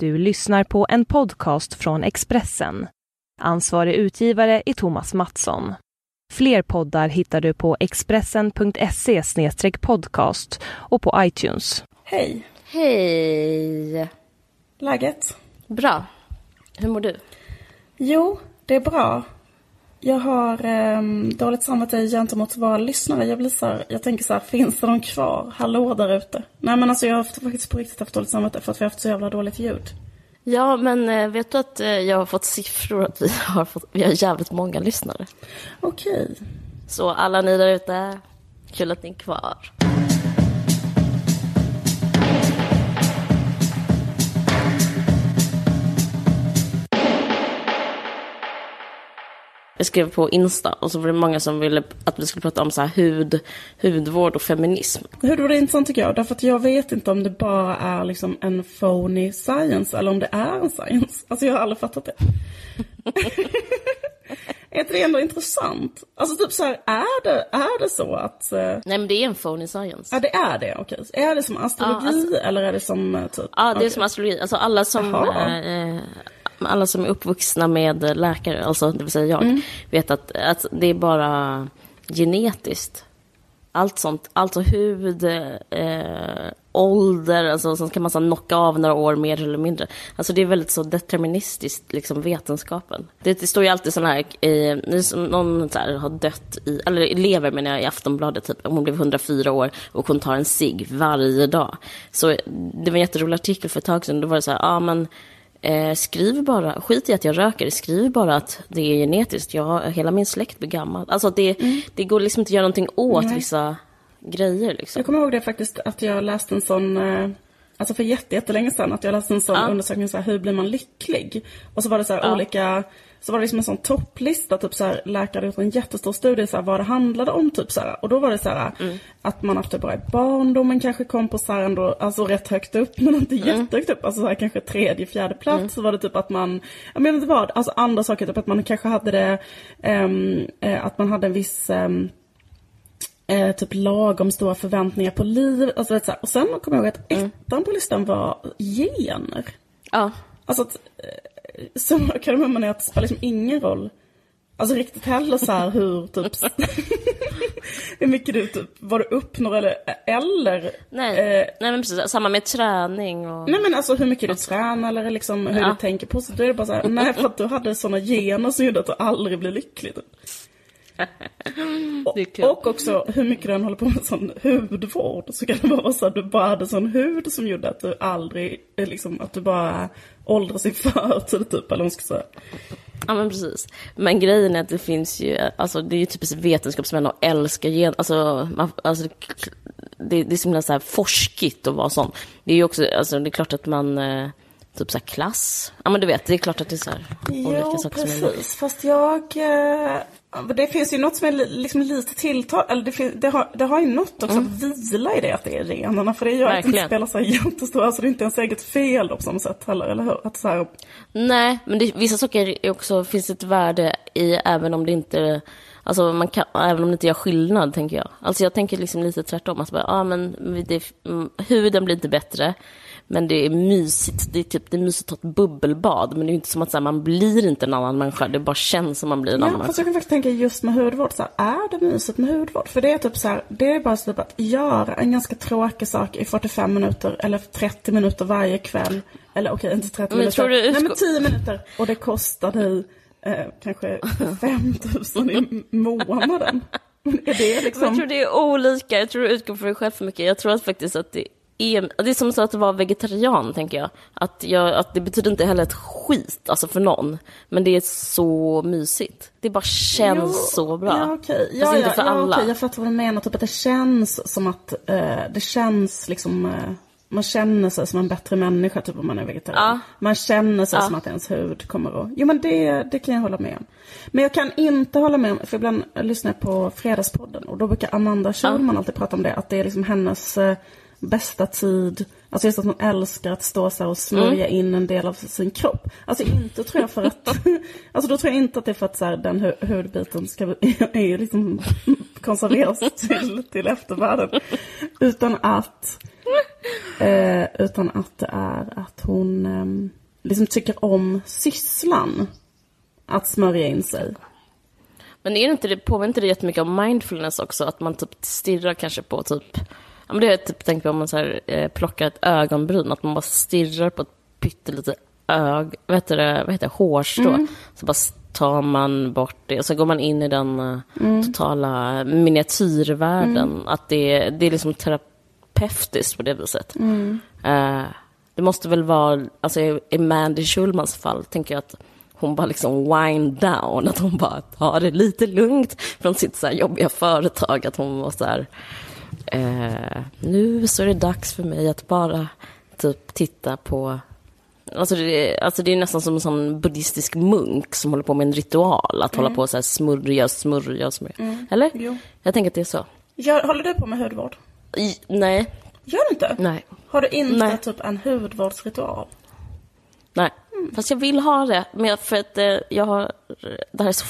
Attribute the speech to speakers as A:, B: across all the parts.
A: Du lyssnar på en podcast från Expressen. Ansvarig utgivare är Thomas Mattsson. Fler poddar hittar du på expressen.se podcast och på iTunes.
B: Hej!
C: Hej!
B: Läget?
C: Bra. Hur mår du?
B: Jo, det är bra. Jag har eh, dåligt samvete gentemot våra lyssnare. Jag blir så här, jag tänker så här, finns det någon kvar? Hallå där ute. Nej men alltså jag har faktiskt på riktigt haft dåligt samvete för att vi har haft så jävla dåligt ljud.
C: Ja, men eh, vet du att eh, jag har fått siffror att vi har, fått, vi har jävligt många lyssnare.
B: Okej.
C: Så alla ni där ute, kul att ni är kvar. Jag skrev på Insta och så var det många som ville att vi skulle prata om så här hud, hudvård och feminism.
B: Hudvård är intressant tycker jag. Därför att jag vet inte om det bara är liksom en phony science eller om det är en science. Alltså jag har aldrig fattat det. är inte det ändå intressant? Alltså typ så här, är det, är det så att... eh,
C: Nej, men det är en phony science.
B: Ja, det är det, okej. Är det som astrologi
C: Ja, alltså-
B: eller är det som eh, typ...
C: Ja, det är som astrologi. Alltså alla som,
B: Jaha.
C: eh, alla som är uppvuxna med läkare, alltså det vill säga jag,
B: Mm.
C: vet att, att det är bara genetiskt. Allt sånt, alltså hud, eh, ålder, alltså sen kan man så knocka av några år mer eller mindre. Alltså det är väldigt så deterministiskt, liksom vetenskapen. Det, det står ju alltid sån här, eh, någon så här har dött i, eller lever menar jag i Aftonbladet typ, hon blev 104 år och hon tar en cigg varje dag. Så det var en jätterolig artikel för ett tag sedan, då var det så här, ja ah, men Eh, skriv bara, skit i att jag röker, skriv bara att det är genetiskt. Jag, hela min släkt blir gammal. Alltså det, det går liksom inte att göra någonting åt
B: Nej.
C: vissa grejer liksom.
B: Jag kommer ihåg det faktiskt att jag läste en sån, eh, alltså för jätte, jättelänge sedan, att jag läste en sån
C: Ja.
B: undersökning så här, hur blir man lycklig? Och så var det så här
C: Ja.
B: olika, så var det liksom en sån topplista, typ så här, läkare gjort en jättestor studie så här, vad det handlade om typ så här. Och då var det så här,
C: Mm.
B: att man haft det bra i barndomen kanske kom på så här ändå, alltså rätt högt upp, men inte
C: Mm.
B: jättehögt upp, alltså så här, kanske tredje, fjärde plats. Så var det typ att man, jag menar inte vad, alltså andra saker, typ att man kanske hade det, ehm, eh, att man hade en viss ehm, eh, typ lagom stora förväntningar på liv. Alltså, vet, så här. Och sen kommer jag ihåg att ettan på listan var gener.
C: Ja,
B: Alltså att, eh, så kan man är att det spelar liksom ingen roll. Alltså riktigt heller så här hur typ, hur mycket du typ, vad du uppnår eller, eller
C: nej,
B: eh,
C: nej men precis, samma med träning och...
B: Nej men alltså hur mycket du tränar eller liksom hur
C: Ja.
B: du tänker på sig. Då är det bara så här, nej för att du hade sådana gener som gjorde att du aldrig blev lycklig. Typ.
C: Kul.
B: Och också hur mycket du än håller på med sån hudvård så kan det vara så att du bara hade sån hud som gjorde att du aldrig, eh, liksom att du bara åldras i förtid typ eller vad man ska säga.
C: Ja men precis. Men grejen är att det finns ju, alltså det är ju typiskt vetenskapsmän att älska gen, alltså, man, alltså det, det är så himla så här forskigt att vara sån. Det är ju också, alltså det är klart att man, eh, typ så klass, ja men du vet, det är klart att det är så här olika
B: Jo,
C: saker som är
B: precis. Fast jag... Eh, det finns ju något som är li, liksom lite tilltal... Eller det, finns, det, har, det har ju något också att vila i det att det är renarna. För det gör att det inte
C: Mm. Verkligen.
B: spelar så jättestor... Alltså det är inte ens eget fel då, på samma sätt heller, eller hur? Att så här,
C: Nej, men det, vissa saker också, finns ett värde i även om det inte, alltså man kan, även om det inte gör skillnad tänker jag. Alltså jag tänker liksom lite tvärtom, alltså bara, ja men det, mm, huden blir inte bättre, men det är mysigt, det är typ, det är mysigt att ta ett bubbelbad, men det är inte som att så här, man blir inte en annan människa, det bara känns som man blir en
B: Ja,
C: annan
B: fast
C: människa.
B: jag kan faktiskt tänka just med hudvård, så här, är det mysigt med hudvård? För det är typ så här, det är bara så typ att göra en ganska tråkig sak i 45 minuter eller 30 minuter varje kväll. Eller okej, inte 30
C: Men
B: minuter.
C: tror du
B: Nej men
C: utgå-
B: 10 minuter. Och det kostar dig eh, kanske 5 000 i månaden. Är det
C: Jag
B: liksom...
C: tror det är olika, jag tror du utgår från dig själv för mycket. Jag tror att faktiskt att det är, det är som så att vara vegetarian, tänker jag. Att, jag. att det betyder inte heller ett skit, alltså för någon. Men det är så mysigt. Det bara känns
B: Jo,
C: så bra.
B: Ja, okej.
C: Fast
B: Ja,
C: inte
B: ja,
C: för
B: ja,
C: alla.
B: okej. Jag fattar vad du menar. Typ att det känns som att eh, det känns liksom... Eh, man känner sig som en bättre människa typ om man är vegetarian.
C: Ja.
B: Man känner sig
C: Ja.
B: som att ens hud kommer att... Jo men det, det kan jag hålla med om. Men jag kan inte hålla med om, för ibland lyssnar jag på Fredagspodden och då brukar Amanda Schulman alltid prata om det. Att det är liksom hennes eh, bästa tid. Alltså just att hon älskar att stå så här och smörja
C: Mm.
B: in en del av sin kropp. Alltså inte tror jag för att, alltså då tror jag inte att det är för att så här, den hu- hudbiten ska, är ju liksom konserveras till, till eftervärlden. Utan att Eh, utan att det är att hon eh, liksom tycker om sysslan. Att smörja in sig.
C: Men är det inte det, påminner inte det jättemycket om mindfulness också? Att man typ stirrar kanske på typ... Ja, men det har jag typ tänkt på om man så här, eh, plockar ett ögonbryn. Att man bara stirrar på ett pyttelite ög... Vad heter det? Vad heter det? Hårstrå.
B: Mm.
C: Så bara tar man bort det och så går man in i den eh, totala miniatyrvärlden. Att det, det är liksom terapeutiskt på det viset. Eh, det måste väl vara, alltså i Mandy Schulmans fall tänker jag att hon bara liksom wind down, att hon bara tar det lite lugnt från sitt så jobbiga företag, att hon var så här, eh, nu så är det dags för mig att bara typ titta på Alltså det, är- alltså det är nästan som en sån buddhistisk munk som håller på med en ritual, att hålla på och så här smörja, smörja, smörja. Eller?
B: Jo.
C: Jag tänker att det är så.
B: Gör, håller du på med hudvård?
C: I, nej,
B: Gör du inte?
C: nej,
B: Har du inte
C: Nej.
B: typ en hudvårdsritual?
C: nej. Fast jag vill ha det, men jag, för att eh, jag har, det här är så...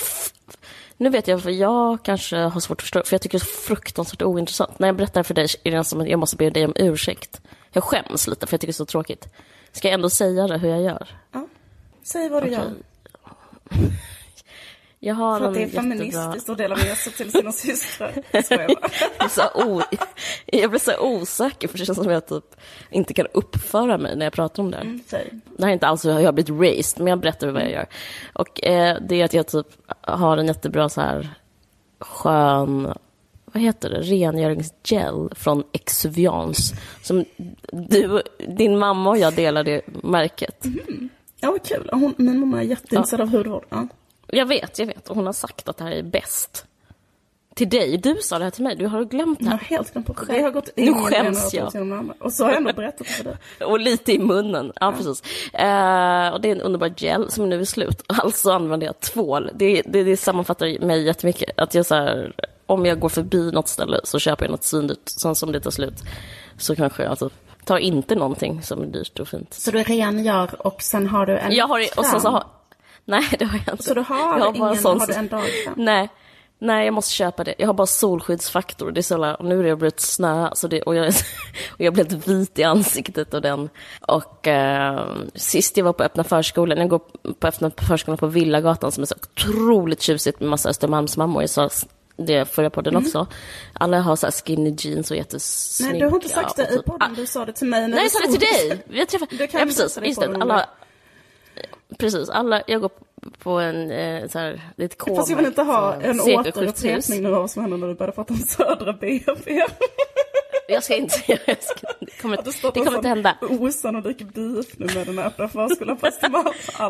C: Nu vet jag, för jag kanske har svårt att förstå, för jag tycker det är fruktansvärt ointressant. När jag berättar för dig är det som att jag måste be dig om ursäkt. Jag skäms lite, för jag tycker det är så tråkigt. Ska jag ändå säga det, hur jag gör?
B: Ja. Säg vad du
C: Okej.
B: gör.
C: Jag har
B: För att det är
C: jättebra...
B: feministiskt att dela med sig till sina systrar. Jag
C: så, o... jag blir så osäker, för det känns som att jag typ inte kan uppföra mig när jag pratar om det.
B: Mm.
C: Det här är inte alls hur jag har blivit raised, men jag berättar vad jag gör. Och eh, det är att jag typ har en jättebra så här skön, vad heter det, rengöringsgel från Exuviance. Som du, din mamma och jag delar det märket.
B: Ja, vad kul. Hon, min mamma är jätteintresserad av hudvård. Ja.
C: Jag vet, jag vet. Och hon har sagt att det här är bäst. Till dig. Du sa det här till mig. Du har glömt det
B: Jag har
C: här.
B: helt glömt bort det. Har gått
C: Nu
B: in i
C: skäms jag.
B: Och så har jag ändå berättat för dig.
C: Och lite i munnen. Ja, precis. Eh, och det är en underbar gel som nu är slut. Alltså använder jag tvål. Det, det, det sammanfattar mig jättemycket. Att jag så här, om jag går förbi något ställe så köper jag något svindyrt. Sen som det tar slut så kanske jag typ tar inte någonting som är dyrt och fint.
B: Så du rengör och sen har du en
C: Jag har, och sen så har, nej det har jag inte.
B: Så du har,
C: jag
B: ingen,
C: sån-
B: har du en dagkräm?
C: Nej. Nej, jag måste köpa det. Jag har bara solskyddsfaktor. Det är så jävla, nu är det börjat snö så det, och, jag, och jag blev helt vit i ansiktet och den. Och eh, sist jag var på öppna förskolan, jag går på öppna förskolan på Villagatan som är så otroligt tjusigt med massa Östermalmsmammor. Jag sa det förra podden också. Alla har så här skinny jeans och jättesnygga.
B: Nej, du har inte sagt det i
C: typ-
B: podden. Du sa det till mig när
C: Nej, jag sa det till dig! Vi har träffat...
B: Du kan
C: ja, precis. Just det. Alla... Precis, alla... Jag går på en... Eh, så här, det är ett K-märkt,
B: Fast jag vill inte ha
C: eh,
B: en
C: cirkelsjukhus.
B: återupprepning nu av vad som hände när du började prata om Södra BB.
C: Jag ska inte... Jag ska, det kommer,
B: står
C: det
B: på
C: kommer inte hända.
B: osannolik beef nu med den här öppna förskolan.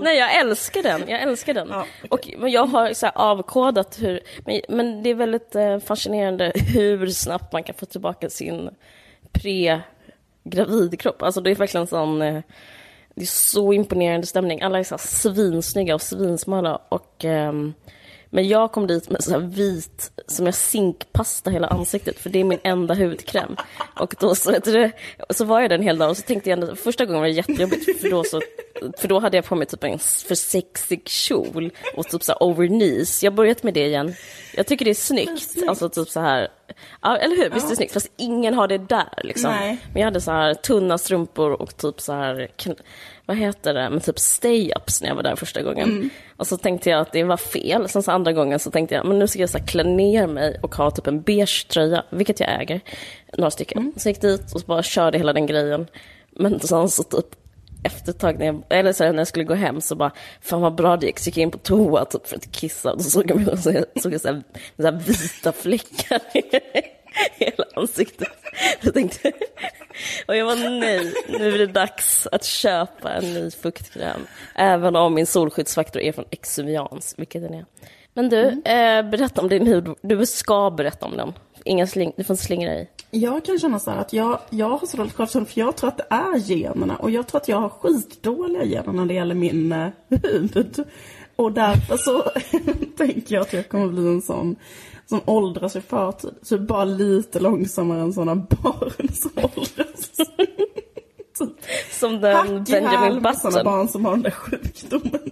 C: Nej, jag älskar den. Jag älskar den.
B: Ja,
C: och, men jag har så avkodat hur... Men, men det är väldigt eh, fascinerande hur snabbt man kan få tillbaka sin pre-gravidkropp. Alltså det är verkligen sån... Det är så imponerande stämning. Alla är så här svinsnygga och svinsmala. Och, ehm, men jag kom dit med så här vit, som jag zinkpasta hela ansiktet, för det är min enda hudkräm. Och då så, du, så var jag där en hel dag och så tänkte jag ändå, första gången var det jättejobbigt, för då, så, för då hade jag på mig typ en för sexig kjol och typ så här over knees. Jag har börjat med det igen. Jag tycker det är snyggt. Alltså typ så här, ja, eller hur? Visst är det snyggt? Fast ingen har det där liksom.
B: Nej.
C: Men jag hade så här tunna strumpor och typ så här, vad heter det, men typ stay-ups när jag var där första gången. Och så tänkte jag att det var fel. Sen så andra gången så tänkte jag, men nu ska jag så här klä ner mig och ha typ en beige tröja, vilket jag äger, några stycken. Så jag gick dit och så bara körde hela den grejen. Men sen så typ efter ett tag, när jag, eller så här, när jag skulle gå hem så bara, fan vad bra det gick. Så gick jag in på toa typ, för att kissa och då såg jag, mig- så jag, såg jag så här, så här vita fläckar i hela ansiktet. Jag tänkte, och jag var nej, nu är det dags att köpa en ny fuktkräm. Även om min solskyddsfaktor är från Exuvians, vilket den är. Men du, eh, berätta om din hud. Du ska berätta om den. Inga sling, du får inte slingra dig.
B: Jag kan känna så här att jag, jag har så dåligt självförtroende för jag tror att det är generna och jag tror att jag har skitdåliga gener när det gäller min eh, hud. Och därför så tänker jag att jag kommer bli en sån som åldras i förtid. Så bara lite långsammare än sådana barn som åldras. typ
C: Som den Benjamin Button.
B: barn som har den där sjukdomen.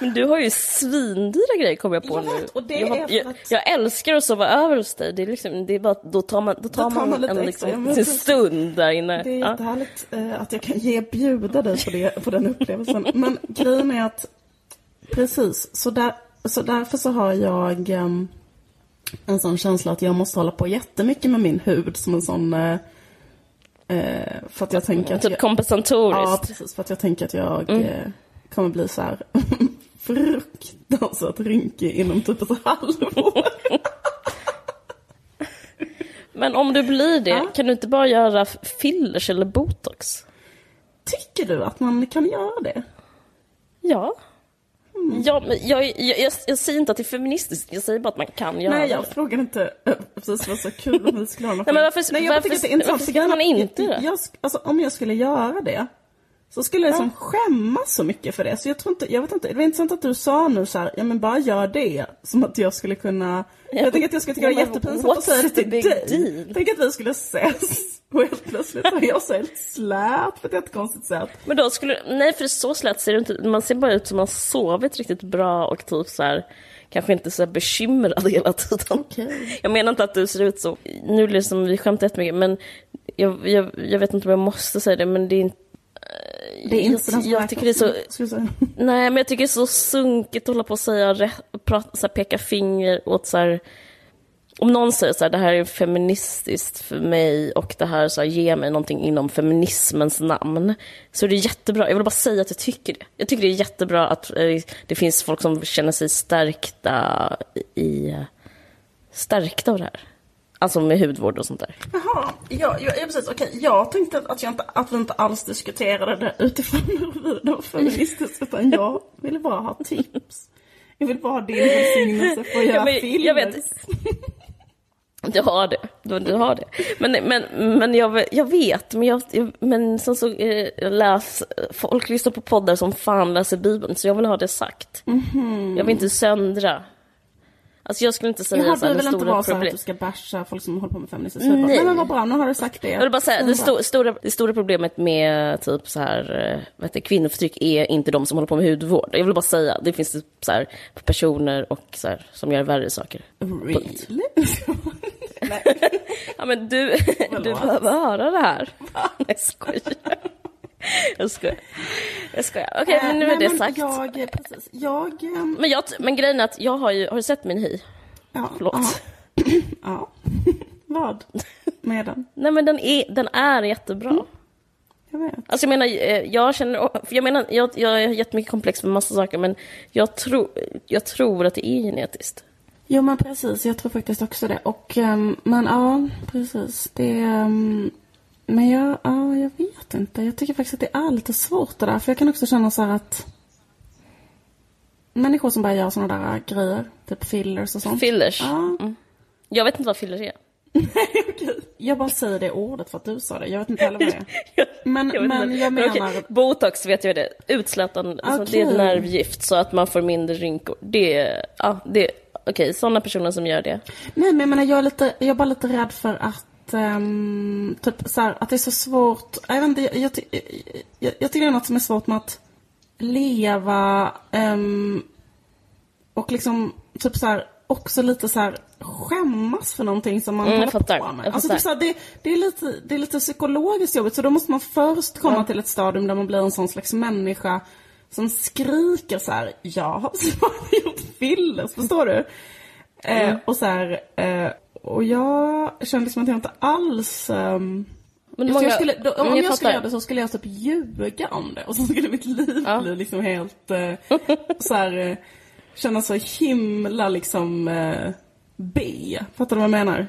C: Men du har ju svindyra grejer kommer jag på
B: Jag
C: nu.
B: vet, och det
C: jag,
B: är för
C: jag, jag älskar att sova över hos dig. Det är liksom, det är bara, då tar man, då tar
B: tar
C: man,
B: man
C: en liksom,
B: precis.
C: stund där inne.
B: Det är
C: Ja.
B: jättehärligt eh, att jag kan ge bjuda dig på, det, på den upplevelsen. Men grejen är att, precis, så, där, så därför så har jag ehm, en sån känsla att jag måste hålla på jättemycket med min hud som en sån... Eh, eh, för att jag tänker att
C: Typ
B: jag,
C: kompensatoriskt.
B: Ja, precis. För att jag tänker att jag eh, kommer bli så här fruktansvärt rynkig inom typ ett halvår.
C: Men om du blir det,
B: Ja.
C: kan du inte bara göra fillers eller botox?
B: Tycker du att man kan göra det?
C: Ja.
B: Mm.
C: Ja, men jag, jag, jag, jag säger inte att det är feministiskt, jag säger bara att man kan göra
B: Nej,
C: det.
B: jag frågade inte eh, precis vad så kul om vi skulle ha någon
C: Nej, men varför-
B: Nej, jag
C: varför-
B: tycker att det är intressant.
C: varför man inte det?
B: jag, alltså, Om jag skulle göra det så skulle jag liksom skämmas så mycket för det. Så jag tror inte, jag vet inte, det var intressant att du sa nu så här, ja men bara gör det. Som att jag skulle kunna, jag tänker att jag skulle tycka det var jättepinsamt att säga det till dig.
C: deal?
B: Tänk att vi skulle ses och helt plötsligt är jag så helt slät på ett jättekonstigt sätt.
C: Men då skulle, nej för så slät ser det inte Man ser bara ut som man sovit riktigt bra och typ så här, kanske inte så bekymrad hela tiden.
B: Okej.
C: Jag menar inte att du ser ut så. Nu blir det som, vi skämtar jättemycket men jag, jag, jag vet inte om jag måste säga det men det är inte
B: Det är inte
C: jag, jag tycker det är så, nej men jag tycker det är så sunkigt att hålla på och säga, prata, så här, peka finger åt så här, om någon säger så här, det här är feministiskt för mig och det här så här, ger mig någonting inom feminismens namn. Så är det jättebra. Jag vill bara säga att jag tycker det. Jag tycker det är jättebra att eh, det finns folk som känner sig stärkta i... Stärkta av det här. Alltså med hudvård och sånt där.
B: Jaha, ja, ja, precis. Okej, jag tänkte att, jag inte, att vi inte alls diskuterade det utifrån hur det var feministiskt, utan jag ville bara ha tips. Jag vill bara ha din välsignelse för att göra
C: Ja, men
B: filmer.
C: jag vet. Du har det. Du, du har det. Men, men, men jag, jag vet, men, jag, men sen så eh, läs, folk lyssnar på poddar som fan läser Bibeln, så jag vill ha det sagt. Jag vill inte söndra. Alltså jag skulle inte säga
B: Jaha,
C: så här,
B: du
C: det
B: vill inte
C: stora
B: vara så här att
C: problem.
B: du ska basha folk som håller på med feministisk
C: Nej.
B: hudvård. Nej men vad bra, nu har du sagt det.
C: Jag vill bara säga, det, sto, stora, det stora problemet med typ så här, eh, heter, det, kvinnoförtryck är inte de som håller på med hudvård. Jag vill bara säga, det finns typ så här, personer och så här, som gör värre saker.
B: Really?
C: Ja men du, du behöver höra det här. Jag skojar. Jag skojar. Jag skojar. Okej, men nu
B: Eh,
C: är det sagt.
B: Jag, precis, jag... ehm,
C: Men, jag, men grejen är att jag har ju, har du sett min hy?
B: Ja,
C: Förlåt.
B: Ja. ja. Vad? Med den?
C: Nej men den är, den är jättebra.
B: Jag vet.
C: Alltså jag menar, eh, jag känner, jag menar, jag, jag har jättemycket komplex med massa saker men jag, tror jag tror att det är genetiskt.
B: Jo men precis, jag tror faktiskt också det. Och, ehm, men ja, precis. Det, ehm, men jag, ja, jag vet inte. Jag tycker faktiskt att det är lite svårt det där. För jag kan också känna så här att människor som bara gör sådana där grejer, typ fillers och sånt.
C: Fillers.
B: Ja.
C: Mm. Jag vet inte vad fillers är.
B: Jag bara säger det ordet för att du sa det. Jag vet inte heller vad det är. Men,
C: Jag
B: men jag
C: Men
B: menar...
C: Botox vet jag det Utslätande, alltså det är
B: Okej.
C: nervgift så att man får mindre rynkor. Det är, ja, det, okej, sådana personer som gör det.
B: Nej men jag menar jag är, lite, jag är bara lite rädd för att ehm, typ så här, att det är så svårt. Jag, vet inte, jag, jag, jag, jag tycker det är något som är svårt med att leva ehm, och liksom typ så här, också lite så här skämmas för någonting som man
C: Mm,
B: håller
C: fattar,
B: på med. Alltså typ så här, det, det, är lite, det är lite psykologiskt jobbigt så då måste man först komma till ett stadium där man blir en sån slags människa som skriker så här, jag har gjort fillers, förstår du? Eh, och så här, eh, och jag kände liksom att jag inte alls... ehm,
C: Men många-
B: jag skulle, då, om jag,
C: jag
B: skulle göra det så skulle jag typ ljuga om det. Och så skulle mitt liv
C: Ja.
B: bli liksom helt eh, så här, eh, kännas så himla liksom eh, B. Fattar du vad jag menar?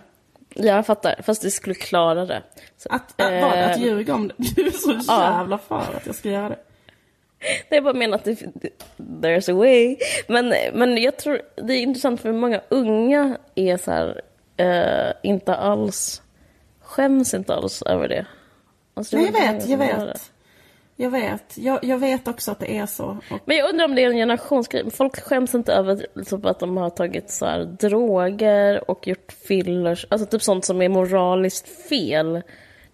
C: Jag fattar, fast vi skulle klara det. Så,
B: Att, att, vad, att
C: eh,
B: ljuga om det. Du är så
C: Ja.
B: jävla för att jag ska göra det.
C: Det är bara menar att det, there's a way. Men, men jag tror det är intressant för många unga är så här, eh, inte alls, skäms inte alls över det. Alltså, det
B: Nej, jag vet, jag vet. Jag vet. Jag, jag vet också att det är så. Och,
C: Men jag undrar om det är en generationsgrej. Folk skäms inte över typ, att de har tagit så här, droger och gjort fillers. Alltså typ sånt som är moraliskt fel.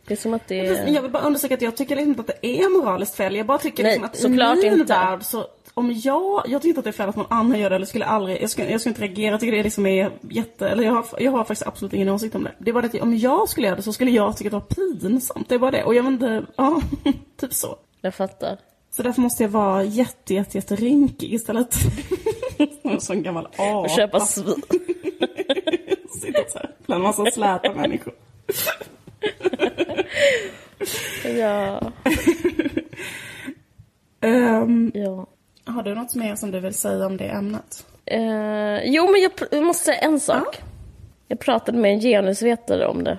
C: Det är som att det är...
B: Jag vill bara understryka att jag tycker liksom inte att det är moraliskt fel. Jag bara tycker
C: Nej,
B: liksom att i min
C: inte.
B: värld så om jag, jag tycker inte att det är fel att någon annan gör det, eller skulle aldrig, jag skulle, jag skulle inte reagera, jag tycker det liksom är jätte, eller jag har, jag har faktiskt absolut ingen åsikt om det. Det är bara det att om jag skulle göra det så skulle jag tycka att det var pinsamt, det är bara det. Och jag vet inte, ja, typ så.
C: Jag fattar.
B: Så därför måste jag vara jätte, jätte, jätte rynkig istället. en sån gammal apa.
C: Och köpa svin.
B: Sitta så här bland massa släta människor.
C: ja.
B: Ehm,
C: ja.
B: Har du något mer som du vill säga om det ämnet?
C: Eh, jo, men jag, jag måste säga en sak. Jag pratade med en genusvetare om det.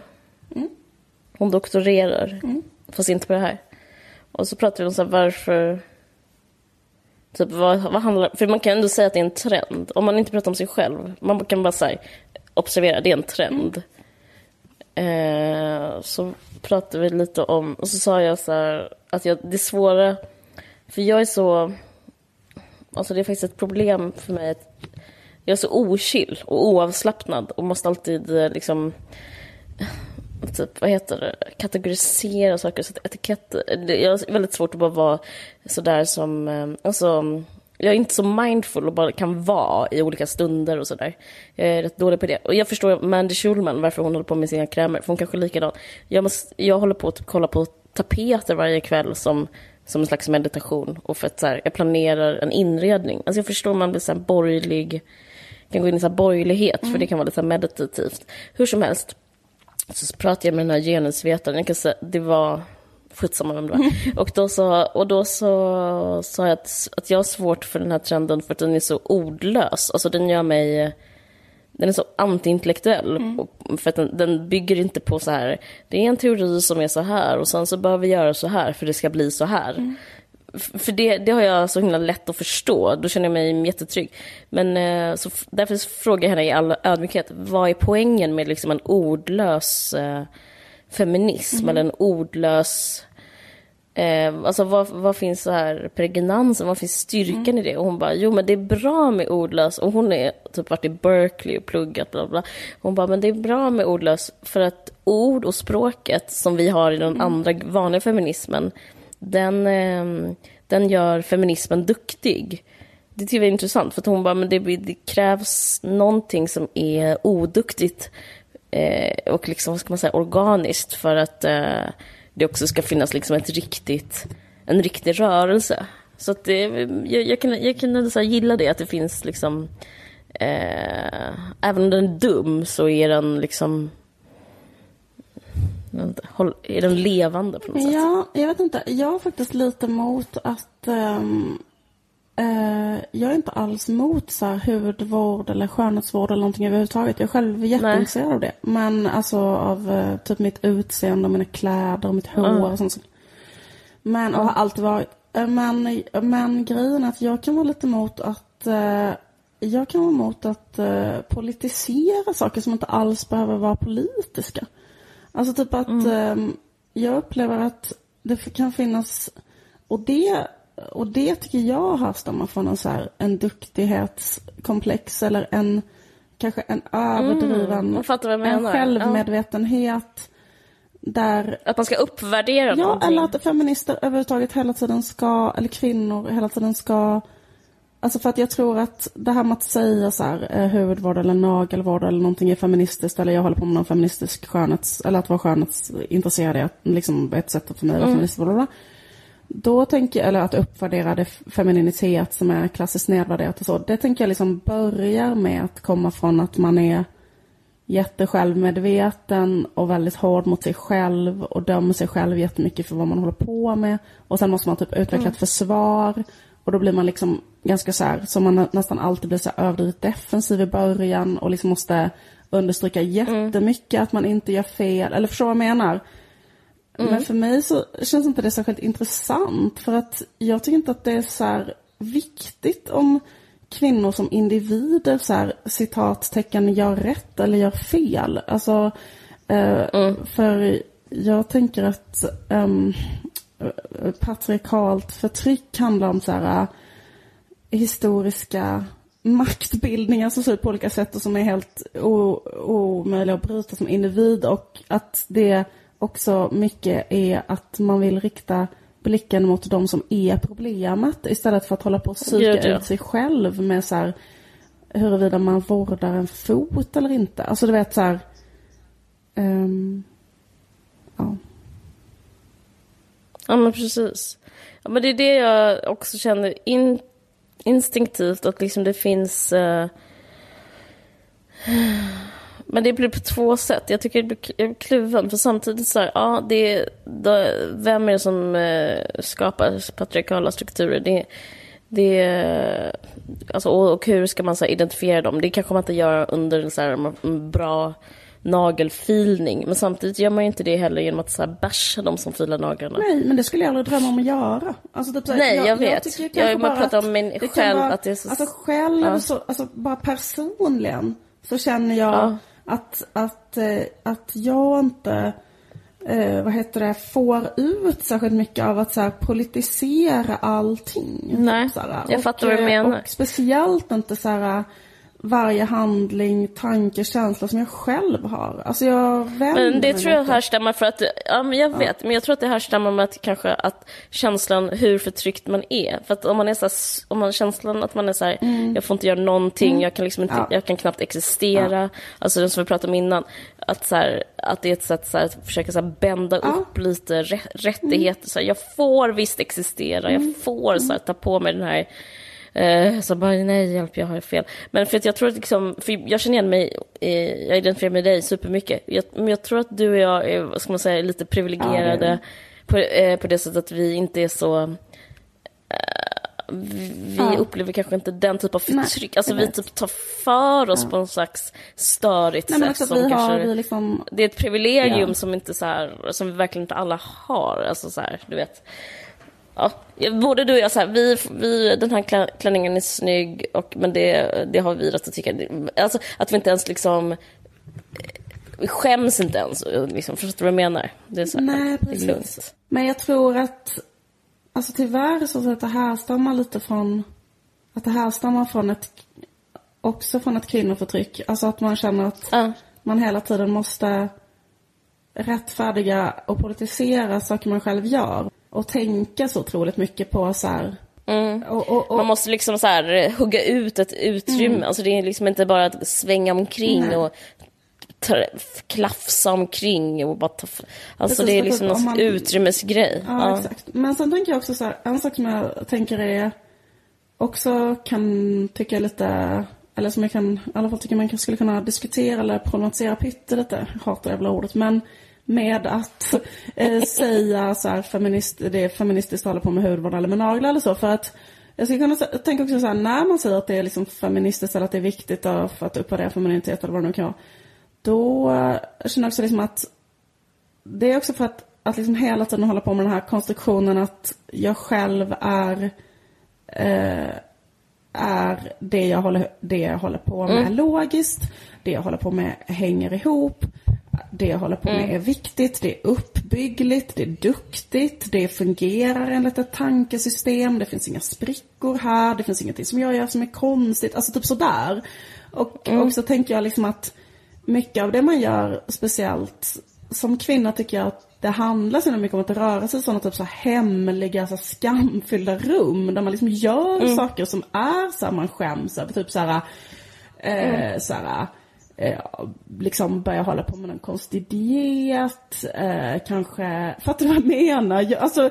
C: Hon doktorerar, fast inte på det här. Och så pratade vi om så här, varför... Typ, vad, vad handlar... För man kan ändå säga att det är en trend. Om man inte pratar om sig själv. Man kan bara säga, observera, det är en trend. Eh, så pratade vi lite om... Och så sa jag så här, att jag, det svåra... För jag är så... Alltså det är faktiskt ett problem för mig. att Jag är så ochill och oavslappnad och måste alltid eh, liksom typ, vad heter det, kategorisera saker, så etiketter. Jag har väldigt svårt att bara vara sådär som, eh, alltså, jag är inte så mindful och bara kan vara i olika stunder och sådär. Jag är rätt dålig på det. Och jag förstår Mandy Schulman, varför hon håller på med sina krämer, för hon kanske är likadan. Jag, måste, jag håller på att typ kolla på tapeter varje kväll som, som en slags meditation. Och för att så här, jag planerar en inredning. Alltså jag förstår man blir så här borgerlig, kan gå in i så här borgerlighet, för det kan vara lite så meditativt. Hur som helst, så pratade jag med den här genusvetaren, jag kan säga, det var skitsamma vem det var. Och då, så, och då så sa jag att, att jag har svårt för den här trenden för att den är så ordlös. Alltså den gör mig, den är så antiintellektuell. Och För att den, den bygger inte på så här, det är en teori som är så här och sen så behöver vi göra så här för det ska bli så här. F- För det, det har jag så himla lätt att förstå, då känner jag mig jättetrygg. Men eh, så därför frågar jag henne i all ödmjukhet, vad är poängen med liksom en ordlös eh, feminism eller en ordlös... Eh, alltså vad, vad finns så här pregnansen, vad finns styrkan i det? Och hon bara, jo men det är bra med ordlös. Och hon är typ varit i Berkeley och pluggat bla bla. Hon bara, men det är bra med ordlös för att ord och språket som vi har i den andra vanliga feminismen, den, eh, den gör feminismen duktig. Det tycker jag är intressant, för att hon bara, men det, det krävs någonting som är oduktigt eh, och liksom, vad ska man säga, organiskt för att eh, det också ska finnas liksom ett riktigt, en riktig rörelse. Så att det, jag, jag kan, jag kan så här gilla det, att det finns liksom, eh, även om den är dum så är den liksom, är den levande på något sätt?
B: Ja, jag vet inte. Jag är faktiskt lite emot att... um, eh, jag är inte alls emot så här, hudvård eller skönhetsvård eller någonting överhuvudtaget. Jag är själv jätteintresserad av det. Men alltså av eh, typ mitt utseende, och mina kläder och mitt hår och sånt. som- Men, och har alltid varit. Eh, Men, men grejen är att jag kan vara lite emot att eh, jag kan vara emot att eh, politisera saker som inte alls behöver vara politiska. Alltså typ att ehm, jag upplever att det kan finnas, och det, och det tycker jag härstammar från en, så här, en duktighetskomplex eller en, kanske en överdriven,
C: jag
B: en självmedvetenhet där
C: Att man ska uppvärdera
B: Ja,
C: någonting?
B: eller att feminister överhuvudtaget hela tiden ska, eller kvinnor hela tiden ska Alltså för att jag tror att det här med att säga så här, eh, hudvård eller nagelvård eller någonting är feministiskt eller jag håller på med någon feministisk skönhets, eller att vara skönhetsintresserad är liksom ett sätt för mig att vara feminist. bla, bla, bla. Då tänker jag, eller att uppvärdera det femininitet som är klassiskt nedvärderat och så. Det tänker jag liksom börjar med att komma från att man är jättesjälvmedveten och väldigt hård mot sig själv och dömer sig själv jättemycket för vad man håller på med. Och sen måste man typ utveckla ett försvar och då blir man liksom ganska så här, som man nä- nästan alltid blir så här överdrivet defensiv i början och liksom måste understryka jättemycket att man inte gör fel, eller förstår vad jag menar? Men för mig så känns inte det särskilt intressant för att jag tycker inte att det är så här viktigt om kvinnor som individer så här citattecken gör rätt eller gör fel. Alltså, eh, för jag tänker att eh, patriarkalt förtryck handlar om så här eh, historiska maktbildningar som ser ut på olika sätt och som är helt omöjliga att bryta som individ och att det också mycket är att man vill rikta blicken mot de som är problemet istället för att hålla på och psyka
C: Gud, ja.
B: ut sig själv med så här huruvida man vårdar en fot eller inte. Alltså du vet så här. ehm, ja.
C: Ja men precis. Ja, men det är det jag också känner in, instinktivt att liksom det finns... eh, men det blir på två sätt. Jag tycker det blir jag blir kluven. För samtidigt så här, ja, det, är- då, vem är det som eh, skapar patriarkala strukturer? Det, det, alltså, och, och hur ska man så här, identifiera dem? Det kanske man inte gör under en, så här, en bra nagelfilning. Men samtidigt gör man ju inte det heller genom att så här, basha de som filar naglarna.
B: Nej, men det skulle jag aldrig drömma om att göra. Alltså, typ, så här,
C: Nej, jag vet.
B: tycker
C: Jag
B: kanske
C: vill bara
B: bara
C: prata
B: att
C: om
B: kan
C: själv,
B: vara-
C: att det är så-
B: Alltså själv,
C: Ja.
B: så, alltså bara personligen så känner jag
C: Ja.
B: Att, att, eh, att jag inte eh, vad heter det, får ut särskilt mycket av att så här, politisera allting.
C: Nej,
B: så här,
C: jag fattar vad du
B: eh,
C: menar.
B: Och speciellt inte så här varje handling, tanke, känsla som jag själv har. Alltså jag vänder
C: Men det tror jag härstammar för att, ja men jag vet, men jag tror att det härstammar med att kanske att känslan hur förtryckt man är. För att om man är så här, om man känslan att man är så här, jag får inte göra någonting, jag kan liksom inte,
B: Mm. Ja.
C: jag kan knappt existera. Alltså det som vi pratade om innan, att så här, att det är ett sätt så här, att försöka så bända
B: Ja.
C: upp lite rä- rättigheter. Så här, jag får visst existera,
B: Mm.
C: jag får så här, ta på mig den här Eh, så bara, nej hjälp, jag har fel. Men för att jag tror att liksom, för jag känner igen mig, eh, jag identifierar med dig supermycket. Jag, men jag tror att du och jag är, vad ska man säga, lite privilegierade
B: Ja,
C: på, eh, på det sättet att vi inte är så... Eh, vi
B: Ja.
C: upplever kanske inte den typ av
B: Nej,
C: förtryck. alltså
B: jag
C: vi typ tar för oss på en slags störigt
B: Nej
C: sätt. som
B: vi har,
C: kanske,
B: vi liksom,
C: det är ett privilegium
B: Ja.
C: som inte så här, som verkligen inte alla har. Alltså så här, du vet. Ja, både du och jag, så här, vi, vi, den här klä- klänningen är snygg, och, men det, det har vi rätt att tycka. Alltså att vi inte ens liksom... Vi skäms inte ens. Liksom, förstår du vad jag menar? Det är, så här,
B: Nej,
C: det är
B: precis.
C: lugnt.
B: Men jag tror att, alltså tyvärr så tror jag att det härstammar lite från, att det härstammar från ett, också från ett kvinnoförtryck. Alltså att man känner att
C: Ja.
B: man hela tiden måste rättfärdiga och politisera saker man själv gör. Och tänka så otroligt mycket på så här, och, och, och,
C: Man måste liksom så här, eh, hugga ut ett utrymme. Alltså det är liksom inte bara att svänga omkring
B: Nej.
C: och klafsa omkring och bara ta... Alltså
B: Precis,
C: det är liksom någon
B: man-
C: utrymmesgrej.
B: Ja, exakt. Men sen tänker jag också så här, en sak som jag tänker är också kan tycka lite, eller som jag kan, i alla fall tycker man skulle kunna diskutera eller problematisera pyttelite, hatar jävla ordet, men med att eh, säga så här, feminist, det är feministiskt hålla på med hudvård eller med naglar eller så, för att jag skulle kunna tänka också så här, när man säger att det är liksom feministiskt eller att det är viktigt för att uppvärdera femininitet eller vad det nu kan vara, då eh, känner jag också liksom att det är också för att, att liksom hela tiden hålla på med den här konstruktionen att jag själv är eh, är det jag håller, det jag håller på med logiskt, det jag håller på med hänger ihop, det jag håller på med är viktigt, det är uppbyggligt, det är duktigt, det fungerar enligt ett tankesystem, det finns inga sprickor här, det finns ingenting som jag gör som är konstigt, alltså typ sådär. Och, och så tänker jag liksom att mycket av det man gör, speciellt som kvinna tycker jag att det handlar så mycket om att röra sig i sådana typ så hemliga, så skamfyllda rum där man liksom gör saker som är så här man skäms över. Typ så här, eh, så här eh, liksom börja hålla på med en konstig diet, eh, kanske, fattar du vad jag menar? Jag- Alltså,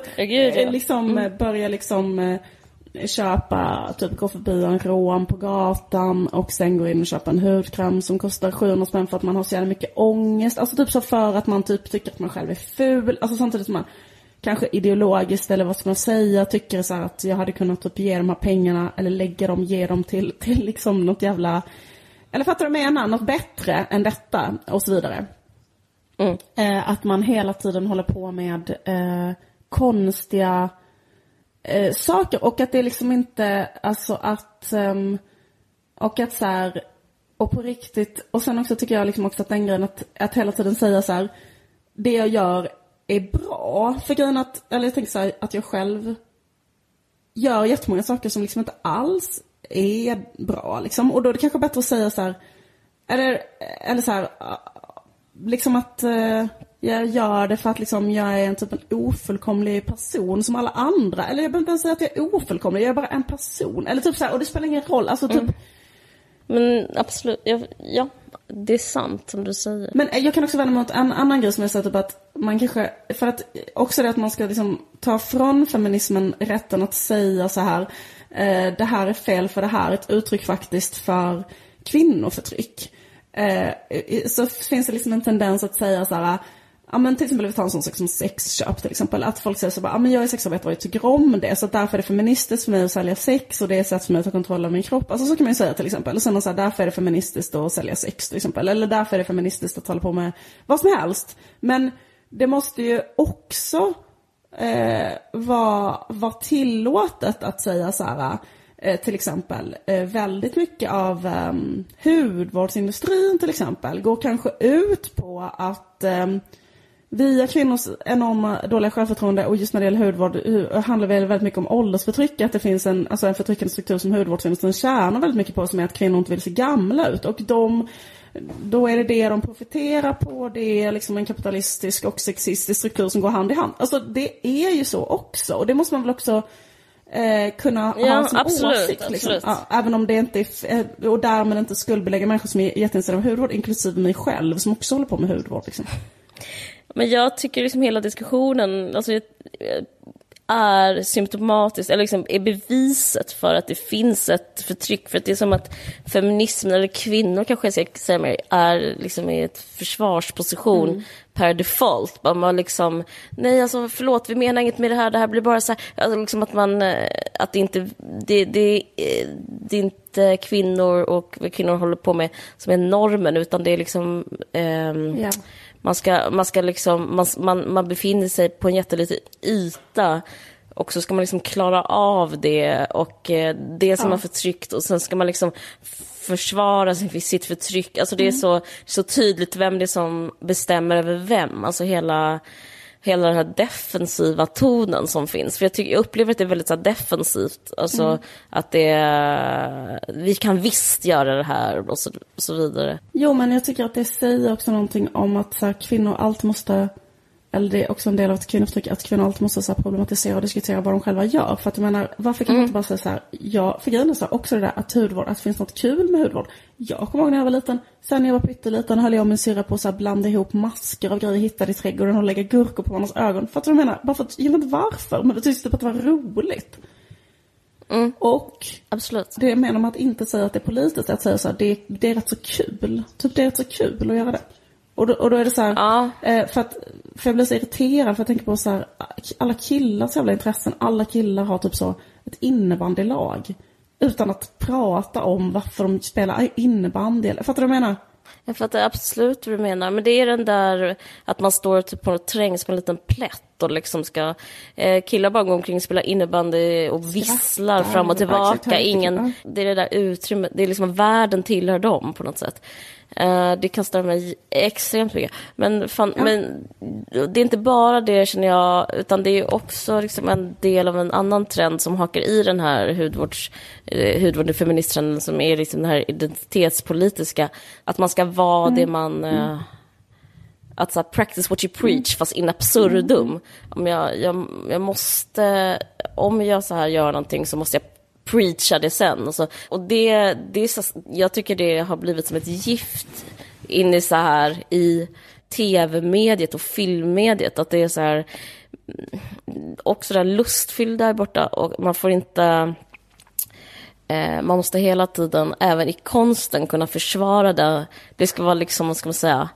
B: eh, liksom eh, börja liksom eh, köpa, typ gå förbi en rom på gatan och sen gå in och köpa en hudkräm som kostar 700 spänn för att man har så jävla mycket ångest. Alltså typ så för att man typ tycker att man själv är ful. Alltså samtidigt som man kanske ideologiskt eller vad ska man säga tycker så att jag hade kunnat typ ge de här pengarna eller lägga dem, ge dem till, till liksom något jävla eller fattar du vad jag menar? Något bättre än detta och så vidare. Eh, att man hela tiden håller på med eh, konstiga eh, saker och att det liksom inte, alltså att, ehm, och att så här, och på riktigt, och sen också tycker jag liksom också att den grejen att, att hela tiden säga så här, det jag gör är bra. För grejen att, eller jag tänker så här, att jag själv gör jättemånga saker som liksom inte alls är bra liksom. Och då är det kanske bättre att säga så här, eller, eller så här, liksom att, eh, jag gör det för att liksom jag är en typ en ofullkomlig person som alla andra. Eller jag behöver inte ens säga att jag är ofullkomlig, jag är bara en person. Eller typ så här, och det spelar ingen roll. Alltså typ, mm.
C: Men absolut, ja, ja, det är sant som du säger.
B: Men jag kan också vända mig mot en annan grej som jag säger typ att man kanske, för att också det att man ska liksom ta från feminismen rätten att säga så här, eh, det här är fel för det här är ett uttryck faktiskt för kvinnoförtryck. Eh, så finns det liksom en tendens att säga så här, Ja men till exempel vi tar en sån sak som sexköp till exempel. Att folk säger så bara, ja men jag är sexarbetare och jag tycker om det. Så därför är det feministiskt för mig att sälja sex och det är ett sätt för mig att ta kontroll över min kropp. Alltså så kan man ju säga till exempel. Och sen så här, därför är det feministiskt att sälja sex till exempel. Eller därför är det feministiskt att hålla på med vad som helst. Men det måste ju också eh, var, var tillåtet att säga så här. Eh, till exempel eh, väldigt mycket av eh, hudvårdsindustrin till exempel går kanske ut på att ehm, via kvinnors enorma dåliga självförtroende och just när det gäller hudvård handlar det väldigt mycket om åldersförtryck. Att det finns en, alltså en förtryckande struktur som hudvårdsindustrin tjänar väldigt mycket på som är att kvinnor inte vill se gamla ut. Och de, då är det det de profiterar på. Det är liksom en kapitalistisk och sexistisk struktur som går hand i hand. Alltså det är ju så också. Och det måste man väl också eh, kunna
C: ja,
B: ha som
C: absolut,
B: åsikt. Liksom.
C: Absolut.
B: Ja, även om det inte är, eh, och därmed inte skuldbelägga människor som är jätteintresserade av hudvård, inklusive mig själv som också håller på med hudvård. Liksom.
C: Men jag tycker liksom hela diskussionen alltså, är symptomatiskt, eller liksom är beviset för att det finns ett förtryck. För att det är som att feminismen, eller kvinnor kanske jag ska säga mer, är liksom i ett försvarsposition mm. per default. Man liksom, nej alltså förlåt, vi menar inget med det här, det här blir bara så här, alltså liksom att man, eh, att det inte, det, det, det är inte kvinnor och vad kvinnor håller på med som är normen, utan det är liksom um, yeah man, ska, man, ska liksom, man, man, man befinner sig på en jätteliten yta och så ska man liksom klara av det och eh, det som ja. har förtryckt och sen ska man liksom försvara sitt förtryck. Alltså det är mm. så, så tydligt vem det är som bestämmer över vem. Alltså hela hela den här defensiva tonen som finns. För jag, tycker, jag upplever att det är väldigt så defensivt. Alltså mm. att det, vi kan visst göra det här och så, och så vidare.
B: Jo, men jag tycker att det säger också någonting om att så här, kvinnor alltid måste eller det är också en del av ett kvinnoförtryck, att kvinnor alltid måste så problematisera och diskutera vad de själva gör. För att jag menar, varför kan mm. man inte bara säga så här, ja, för grejen är så här, också det där att hudvård, att det finns något kul med hudvård. Jag kommer ihåg när jag var liten, sen när jag var pytteliten höll jag och min syrra på att blanda ihop masker av grejer hittade i trädgården och lägga gurkor på varandras ögon. För att jag menar, bara för att, jag vet inte varför, men det tyckte typ att det var roligt.
C: Mm.
B: Och
C: Absolut.
B: det menar man att inte säga att det är politiskt, att säga så här, det, det är rätt så kul. Typ det är rätt så kul att göra det. Och då, och då är det så här,
C: ja.
B: eh, för, att, för jag blir så irriterad för jag tänker på så här, alla killars jävla intressen, alla killar har typ så ett innebandylag. Utan att prata om varför de spelar innebandy. Fattar du vad jag menar?
C: Jag fattar absolut vad du menar. Men det är den där att man står typ på trängs på en liten plätt och liksom ska... Eh, killar bara går omkring och spelar innebandy och visslar fram och tillbaka. Ingen, det är det där utrymmet, det är liksom världen tillhör dem på något sätt. Uh, det kan störa mig extremt mycket. Men, fan, ja. men det är inte bara det känner jag, utan det är också liksom en del av en annan trend som hakar i den här hudvårds, uh, hudvård feministtrenden som är liksom den här identitetspolitiska. Att man ska vara mm. det man... Uh, att så här, practice what you preach, mm. fast in absurdum. Mm. Om jag, jag, jag måste, om jag så här gör någonting så måste jag preacha det sen. Och, så. och det, det är så, jag tycker det har blivit som ett gift in i så här i tv-mediet och filmmediet. Att det är så här också det här lustfyllda där borta och man får inte eh, man måste hela tiden, även i konsten, kunna försvara det. Det ska vara liksom, vad ska man säga,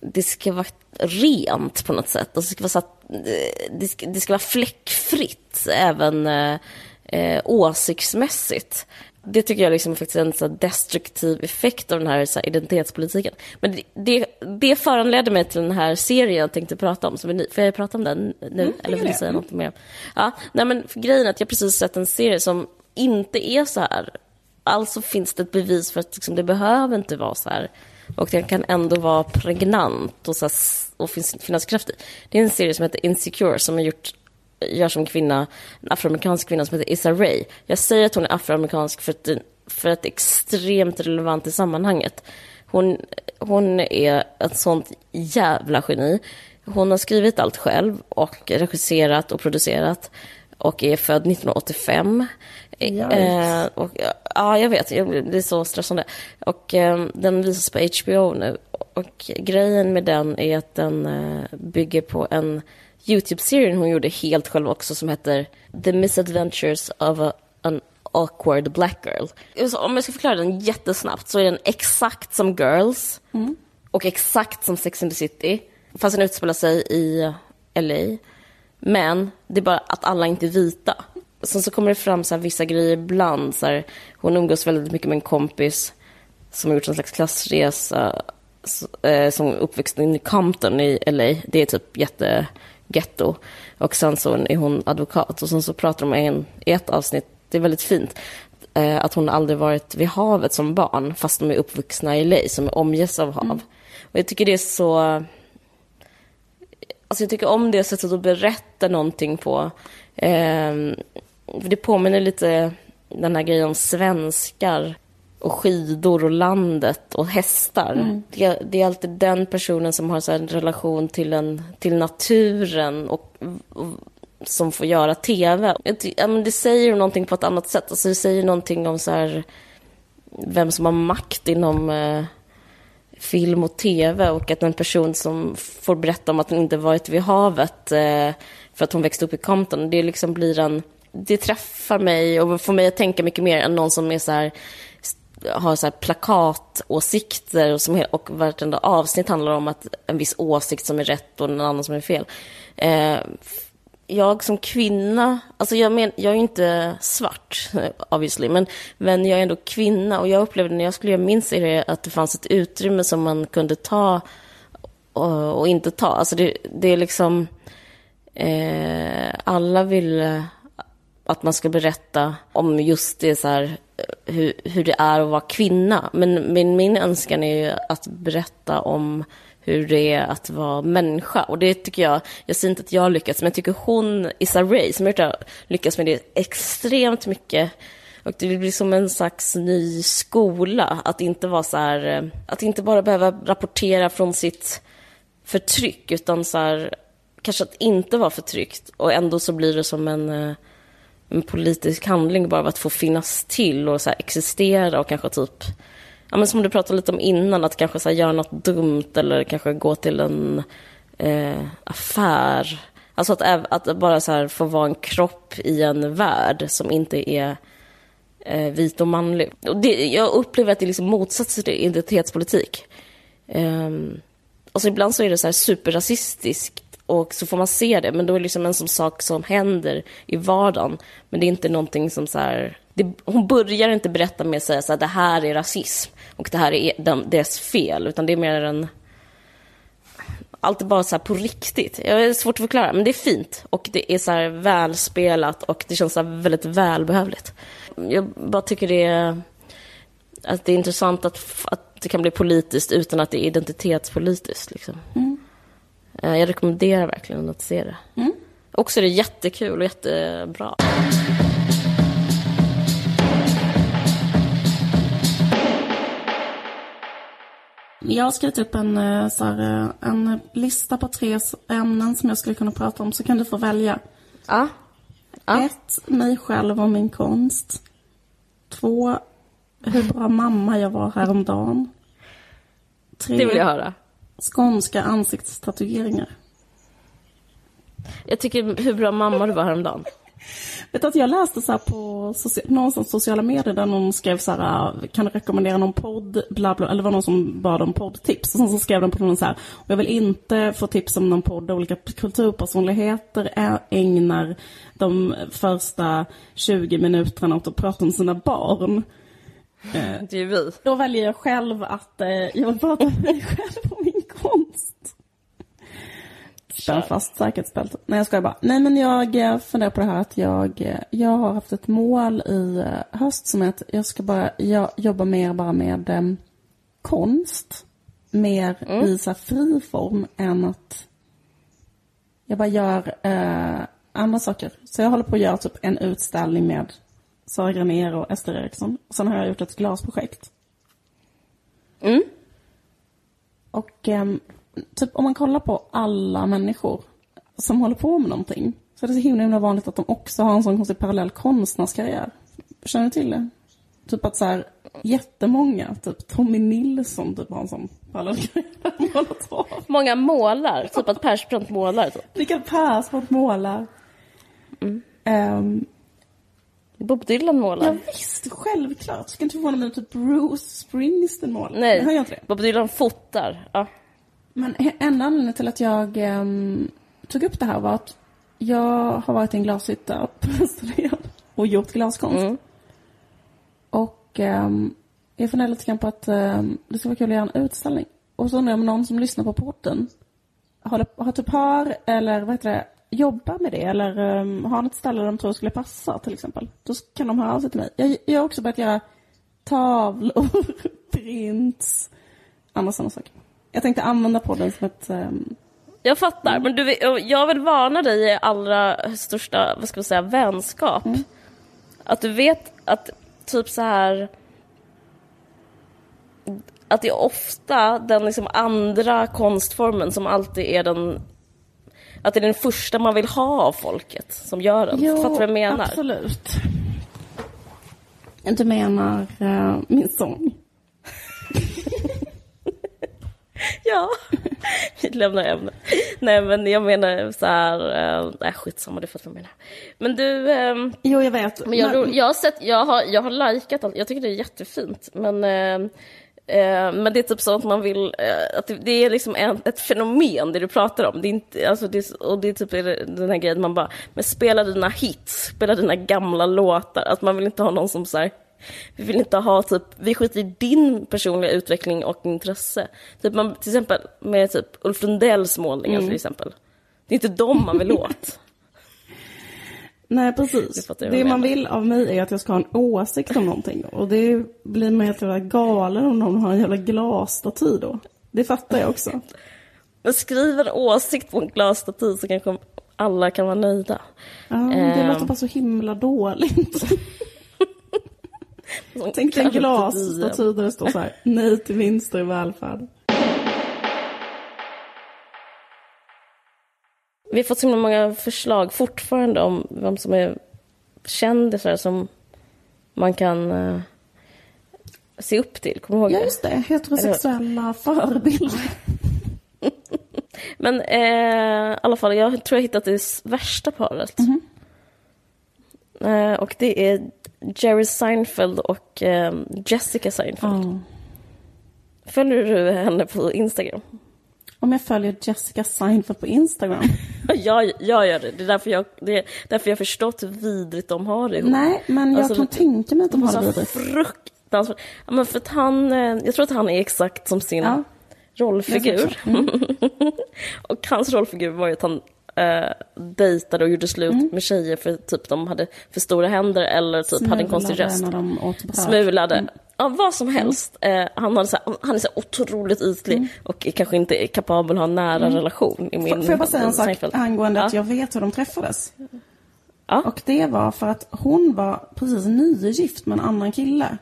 C: det ska vara rent på något sätt. Och det, ska vara så att, eh, det, ska, det ska vara fläckfritt även eh, eh, åsiktsmässigt. Det tycker jag liksom faktiskt är en så destruktiv effekt av den här, så här identitetspolitiken. Men det, det, det föranledde mig till den här serien jag tänkte prata om. Som är ny. Får jag prata om den nu? Mm, Eller vill du säga något mer? Ja, nej men grejen är att jag precis sett en serie som inte är så här. Alltså finns det ett bevis för att liksom, det behöver inte vara så här. Och den kan ändå vara pregnant och, så här, och finns, finnas kraft i. Det är en serie som heter Insecure som är gjort gör som kvinna, en afroamerikansk kvinna som heter Issa Rae. Jag säger att hon är afroamerikansk för att, för att det är extremt relevant i sammanhanget. Hon, hon är ett sånt jävla geni. Hon har skrivit allt själv och regisserat och producerat och är född 1985. Eh, och, ja, jag vet. Det är så stressande. Och eh, den visas på HBO nu. Och grejen med den är att den eh, bygger på en YouTube-serie hon gjorde helt själv också som heter The Misadventures of a, an awkward black girl. Så om jag ska förklara den jättesnabbt så är den exakt som Girls mm. och exakt som Sex and the City. Fast den utspelar sig i LA. Men det är bara att alla inte är vita. Sen så kommer det fram så vissa grejer ibland. Så här, hon umgås väldigt mycket med en kompis som har gjort en slags klassresa eh, som uppväxt i Compton i LA. Det är typ jättegetto. Och sen så är hon advokat och sen så pratar de en, i ett avsnitt, det är väldigt fint, eh, att hon aldrig varit vid havet som barn fast de är uppvuxna i LA som är omges av hav. Mm. Och jag tycker det är så Alltså jag tycker om det sättet att berätta någonting på. Eh, för det påminner lite den här grejen om svenskar och skidor och landet och hästar. Mm. Det, det, är alltid den personen som har så en relation till, en, till naturen och, och som får göra tv. Ja, men det säger någonting på ett annat sätt. Alltså det säger någonting om så här, vem som har makt inom eh, film och tv och att en person som får berätta om att hon inte varit vid havet eh, för att hon växte upp i Compton, det liksom blir en... Det träffar mig och får mig att tänka mycket mer än någon som är så här, har så här plakatåsikter och, som, och vartenda avsnitt handlar om att en viss åsikt som är rätt och en annan som är fel. Eh, jag som kvinna, alltså jag, men, jag är inte svart obviously, men, men jag är ändå kvinna och jag upplevde när jag skulle göra min serie att det fanns ett utrymme som man kunde ta och, och inte ta. Alltså det, det är liksom, eh, alla ville att man ska berätta om just det så här, eh, hur, hur det är att vara kvinna. Men, min, min önskan är ju att berätta om hur det är att vara människa. Och det tycker jag, jag säger inte att jag har lyckats, men jag tycker hon, Issa Rae, som har lyckats med det extremt mycket. Och det blir som en slags ny skola, att inte vara så här, eh, att inte bara behöva rapportera från sitt förtryck, utan så här, kanske att inte vara förtryckt. Och ändå så blir det som en, eh, en politisk handling bara av att få finnas till och så existera och kanske typ ja, men som du pratade lite om innan, att kanske så göra något dumt eller kanske gå till en eh, affär. Alltså att, att bara så här, få vara en kropp i en värld som inte är eh, vit och manlig. Och det, jag upplever att det är liksom motsatsen till identitetspolitik. Eh, alltså ibland så är det så här superrasistiskt och så får man se det, men då är det liksom en sån sak som händer i vardagen. Men det är inte någonting som så här, det, hon börjar inte berätta med att säga så här, det här är rasism och det här är de, deras fel, utan det är mer en... Allt är bara så här på riktigt. Jag är svårt att förklara, men det är fint. Och det är så här välspelat och det känns så väldigt välbehövligt. Jag bara tycker det är, att det är intressant att, att det kan bli politiskt utan att det är identitetspolitiskt. Liksom. Mm. Eh, jag rekommenderar verkligen att se det. Mm. Också är det jättekul och jättebra.
B: Jag har skrivit upp en, eh, så här, eh, en lista på tre ämnen som jag skulle kunna prata om, så kan du få välja.
C: Ja. ja.
B: Ett, mig själv och min konst. Två, hur bra mamma jag var häromdagen.
C: Tre, det vill jag höra.
B: Skånska ansiktstatueringar.
C: Jag tycker hur bra mamma du var häromdagen.
B: Vet att jag läste så på någonstans sociala medier där någon skrev så här, ah, kan du rekommendera någon podd, bla bla, eller det var någon som bad om poddtips. Och sen så skrev den på någon så här, jag vill inte få tips om någon podd där olika kulturpersonligheter ägnar de första 20 minuterna åt att prata om sina barn.
C: Det är vi.
B: Då väljer jag själv att eh, jag vill prata om mig själv konst. Spänn fast säkerhetsbältet. Nej jag skojar bara. Nej men jag eh, funderar på det här att jag, eh, jag har haft ett mål i eh, höst som är att jag ska bara jag jobba mer bara med um, konst. Mer mm. i så fri form än att jag bara gör uh, andra saker. Så jag håller på att göra typ en utställning med Sara Granér och Ester Eriksson. Sen har jag gjort ett glasprojekt.
C: Mm.
B: Och ehm, typ om man kollar på alla människor som håller på med någonting så är det så himla, himla vanligt att de också har en sån konstig parallell konstnärskarriär. Känner du till det? Typ att så här, jättemånga, typ Tommy Nilsson typ har en sån parallell karriär.
C: Många målar, typ att Persbrandt målar. Typ.
B: Rickard Persbrandt målar. Ehm,
C: Bob Dylan målar.
B: ja visst, självklart. Ska inte förvåna mig om typ Bruce Springsteen målar.
C: Nej,
B: jag inte det?
C: Bob Dylan fotar. Ja.
B: Men en anledning till att jag ehm, tog upp det här var att jag har varit i en glashytta på Österlen och gjort glaskonst.
C: Mm.
B: Och um, jag funderar lite grann på att ehm, det skulle vara kul att göra en utställning. Och så undrar jag om någon som lyssnar på podden har, har typ hör eller vad heter det, jobbar med det eller um, har något ställe där de tror skulle passa till exempel. Då kan de höra av sig till mig. Jag, jag har också börjat göra tavlor, prints, andra sådana saker. Jag tänkte använda podden som ett ehm,
C: Jag fattar, men du, jag vill varna dig i allra största, vad ska man säga, vänskap. Att du vet att typ så här att det är ofta den liksom andra konstformen som alltid är den att det är den första man vill ha av folket som gör den. Fattar du vad jag menar?
B: absolut. Du menar eh, min sång?
C: Ja, vi lämnar ämnet. Nej men jag menar så här, äh, nej skitsamma du fattar vad jag menar. Men du, ehm,
B: Jo, jag vet.
C: Men jag, jag har sett, jag har, jag har likat allt, jag tycker det är jättefint. Men, eh, eh, men det är typ så att man vill, eh, att det, det är liksom en, ett fenomen det du pratar om. Det är inte, alltså det, och det är typ den här grejen man bara, men spela dina hits, spela dina gamla låtar. Att man vill inte ha någon som så här, vi vill inte ha typ, vi skiter i din personliga utveckling och intresse. Typ man, till exempel med typ Ulf Lundells målningar till exempel. Det är inte dem man vill åt.
B: Nej, precis. Det man vill av mig är att jag ska ha en åsikt om någonting. Och det blir man helt jävla galen om någon har en jävla glasstaty då. Det fattar jag också.
C: Men skriv en åsikt på en glasstaty så kanske alla kan vara nöjda.
B: Ja, det
C: Ehm.
B: låter bara så himla dåligt. Tänk dig en glasstaty där det står så här, nej till vinster i välfärd.
C: Vi har fått så himla många förslag fortfarande om vem som är kändisar som man kan eh, se upp till. Kommer du ihåg
B: Ja,
C: det?
B: just det. Heterosexuella förebilder.
C: Men eh, i alla fall, jag tror jag hittat det värsta paret.
B: Mhm.
C: Eh, och det är Jerry Seinfeld och eh, Jessica Seinfeld.
B: Ja.
C: Följer du henne på Instagram?
B: Om jag följer Jessica Seinfeld på Instagram.
C: jag, jag gör det. Det är därför jag, det är därför jag har förstått hur vidrigt de har det ihop.
B: Nej, men jag
C: Alltså,
B: kan tänka mig att de har
C: Så
B: det vidrigt.
C: fruktansvärt. Ja, men för att han, eh, jag tror att han är exakt som sin
B: Ja.
C: rollfigur. och hans rollfigur var ju att han eh, dejtade och gjorde slut
B: Mm.
C: med tjejer för typ de hade för stora händer eller typ hade en konstig
B: Smulade
C: röst.
B: när de åt bröd.
C: Smulade. Ja, vad som helst.
B: Mm.
C: Eh, han, hade så här, han är så otroligt ytlig och är kanske inte kapabel att ha en nära relation. I min
B: Mm. Får jag bara säga en sak
C: Seinfeld.
B: angående att
C: ja.
B: jag vet hur de träffades?
C: Ja.
B: Och det var för att hon var precis nygift med en annan kille.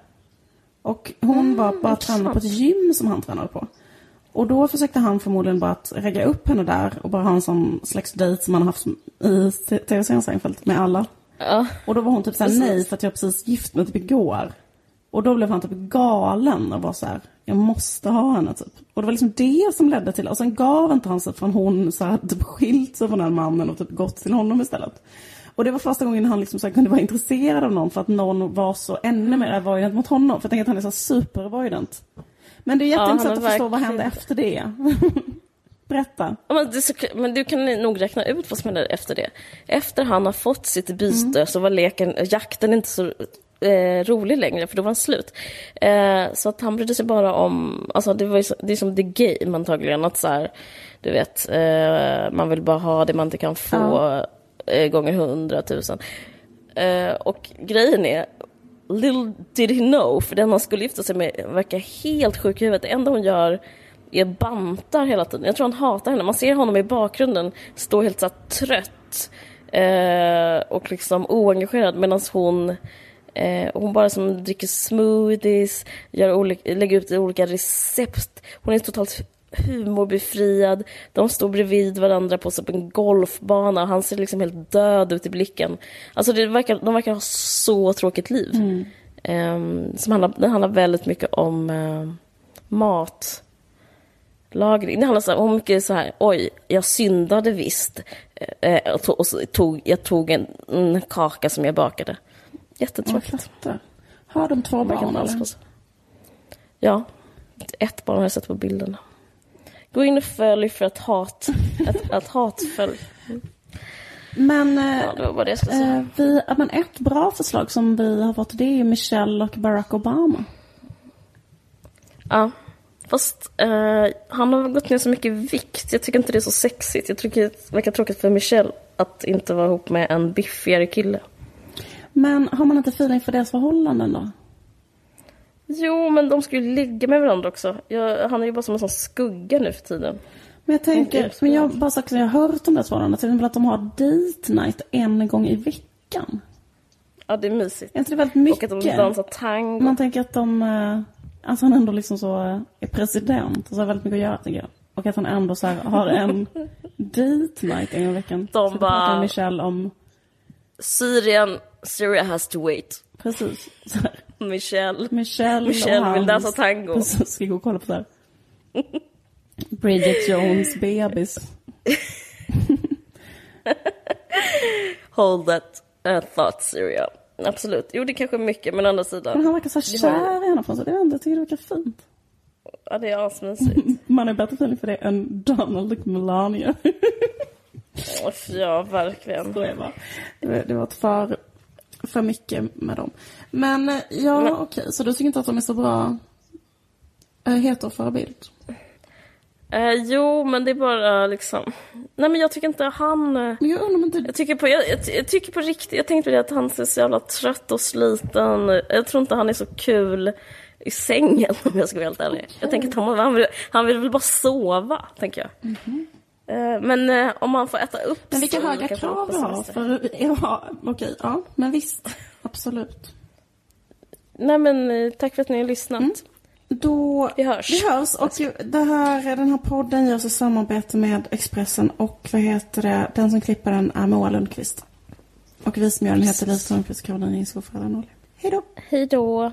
B: Och hon var bara tränad på ett gym som han tränade på. Och då försökte han förmodligen bara att ragga upp henne där och bara ha en sån slags dejt som man har haft i tv-serien Seinfeld med alla.
C: Ja.
B: Och då var hon typ såhär, nej för att jag precis gift mig typ igår. Och då blev han typ galen och var så här, jag måste ha henne typ. Och det var liksom det som ledde till, och sen gav inte han sig förrän hon så här, typ skilt sig från den mannen och typ gått till honom istället. Och det var första gången han liksom så här, kunde vara intresserad av någon för att någon var så ännu mer avoidant mot honom. För jag tänker att han är så super-avoidant. Men det är jätteintressant
C: är
B: att förstå vad hände efter det. Berätta.
C: Ja, Men, så- men du kan nog räkna ut vad som hände efter det. Efter han har fått sitt byte
B: Mm.
C: så var leken, jakten inte så eh, rolig längre för då var han slut. Eh, så att han brydde sig bara om, alltså det, var ju det är som the game antagligen, att så här, du vet, eh, man vill bara ha det man inte kan få eh, gånger hundratusen. Eh, och grejen är, little did he know, för den han skulle gifta sig med verkar helt sjuk i huvudet. Det enda hon gör är bantar hela tiden. Jag tror han hatar henne. Man ser honom i bakgrunden stå helt så trött eh, och liksom oengagerad medan hon eh, hon bara som dricker smoothies, gör olika, lägger ut olika recept. Hon är totalt humorbefriad. De står bredvid varandra på typ en golfbana. Han ser liksom helt död ut i blicken. Alltså det verkar, de verkar ha så tråkigt liv.
B: Mm.
C: Um, som handlar, den handlar väldigt mycket om uh, mat lagring. Det handlar så här, om mycket så här, oj, jag syndade visst. Eh, och tog, och tog, jag tog en, en, kaka som jag bakade. Jättetråkigt.
B: Har de två barn eller?
C: Ja, ett barn har jag sett på bilderna. Gå in och följ för att hat, att, att hatfölj.
B: Men, ja, det det. Eh, vi, men ett bra förslag som vi har fått det är Michelle och Barack Obama.
C: Ja. Fast eh, han har gått ner så mycket vikt. Jag tycker inte det är så sexigt. Jag tycker det verkar tråkigt för Michelle att inte vara ihop med en biffigare kille.
B: Men har man inte feeling för deras förhållanden då?
C: Jo, men de ska ju ligga med varandra också. Jag, han är ju bara som en sån skugga nu för tiden.
B: Men jag tänker, men jag bara sagt jag har hört om det förhållandet, till exempel att de har date night en gång i veckan.
C: Ja, det är mysigt.
B: Jag tror det är väldigt mycket.
C: Och att de dansar tango.
B: Man tänker att de Alltså han ändå liksom så eh, är president och så har väldigt mycket att göra tycker jag. Och att han ändå så här, har en date night en gång i veckan.
C: De så bara...
B: Michelle om...
C: Syrien, Syria has to wait.
B: Precis.
C: Michelle.
B: Michelle,
C: Michelle vill dansa tango.
B: Precis, ska gå och kolla på det här. Bridget Jones bebis.
C: Hold that uh, thought Syria. Absolut. Jo, det kanske är mycket, men å andra sidan.
B: Men han verkar så kär i henne på något sätt. Jag vet inte, jag tycker det verkar fint.
C: Ja, det är asmysigt.
B: Man är bättre feeling för det än Donald och Melania.
C: ja, verkligen.
B: Så är det, det var för, för mycket med dem. Men eh, ja, men... okej. Så du tycker inte att de är så bra äh, heteroförebild?
C: Eh, jo, men det är bara liksom... Nej, men jag tycker inte han...
B: Eh, men jag undrar inte...
C: Jag tycker på, jag, jag, jag, tycker på riktigt, jag tänkte på det att han ser så jävla trött och sliten. Jag tror inte han är så kul i sängen om jag ska vara helt ärlig. Okay. Jag tänker att han, han, vill, han vill väl bara sova, tänker jag. Mm -hmm. Men eh, om man får äta upp
B: Men vilka höga krav du har. För, ja, okej, ja, men visst. Absolut.
C: Nej men tack för att ni har lyssnat. Mm.
B: Då,
C: vi hörs.
B: Vi hörs. Och det här, den här podden görs i samarbete med Expressen och vad heter det, den som klipper den är Moa Lundqvist. Och vi som gör den heter Lisa Lundqvist och Caroline Inskog Hej då.
C: Hej då.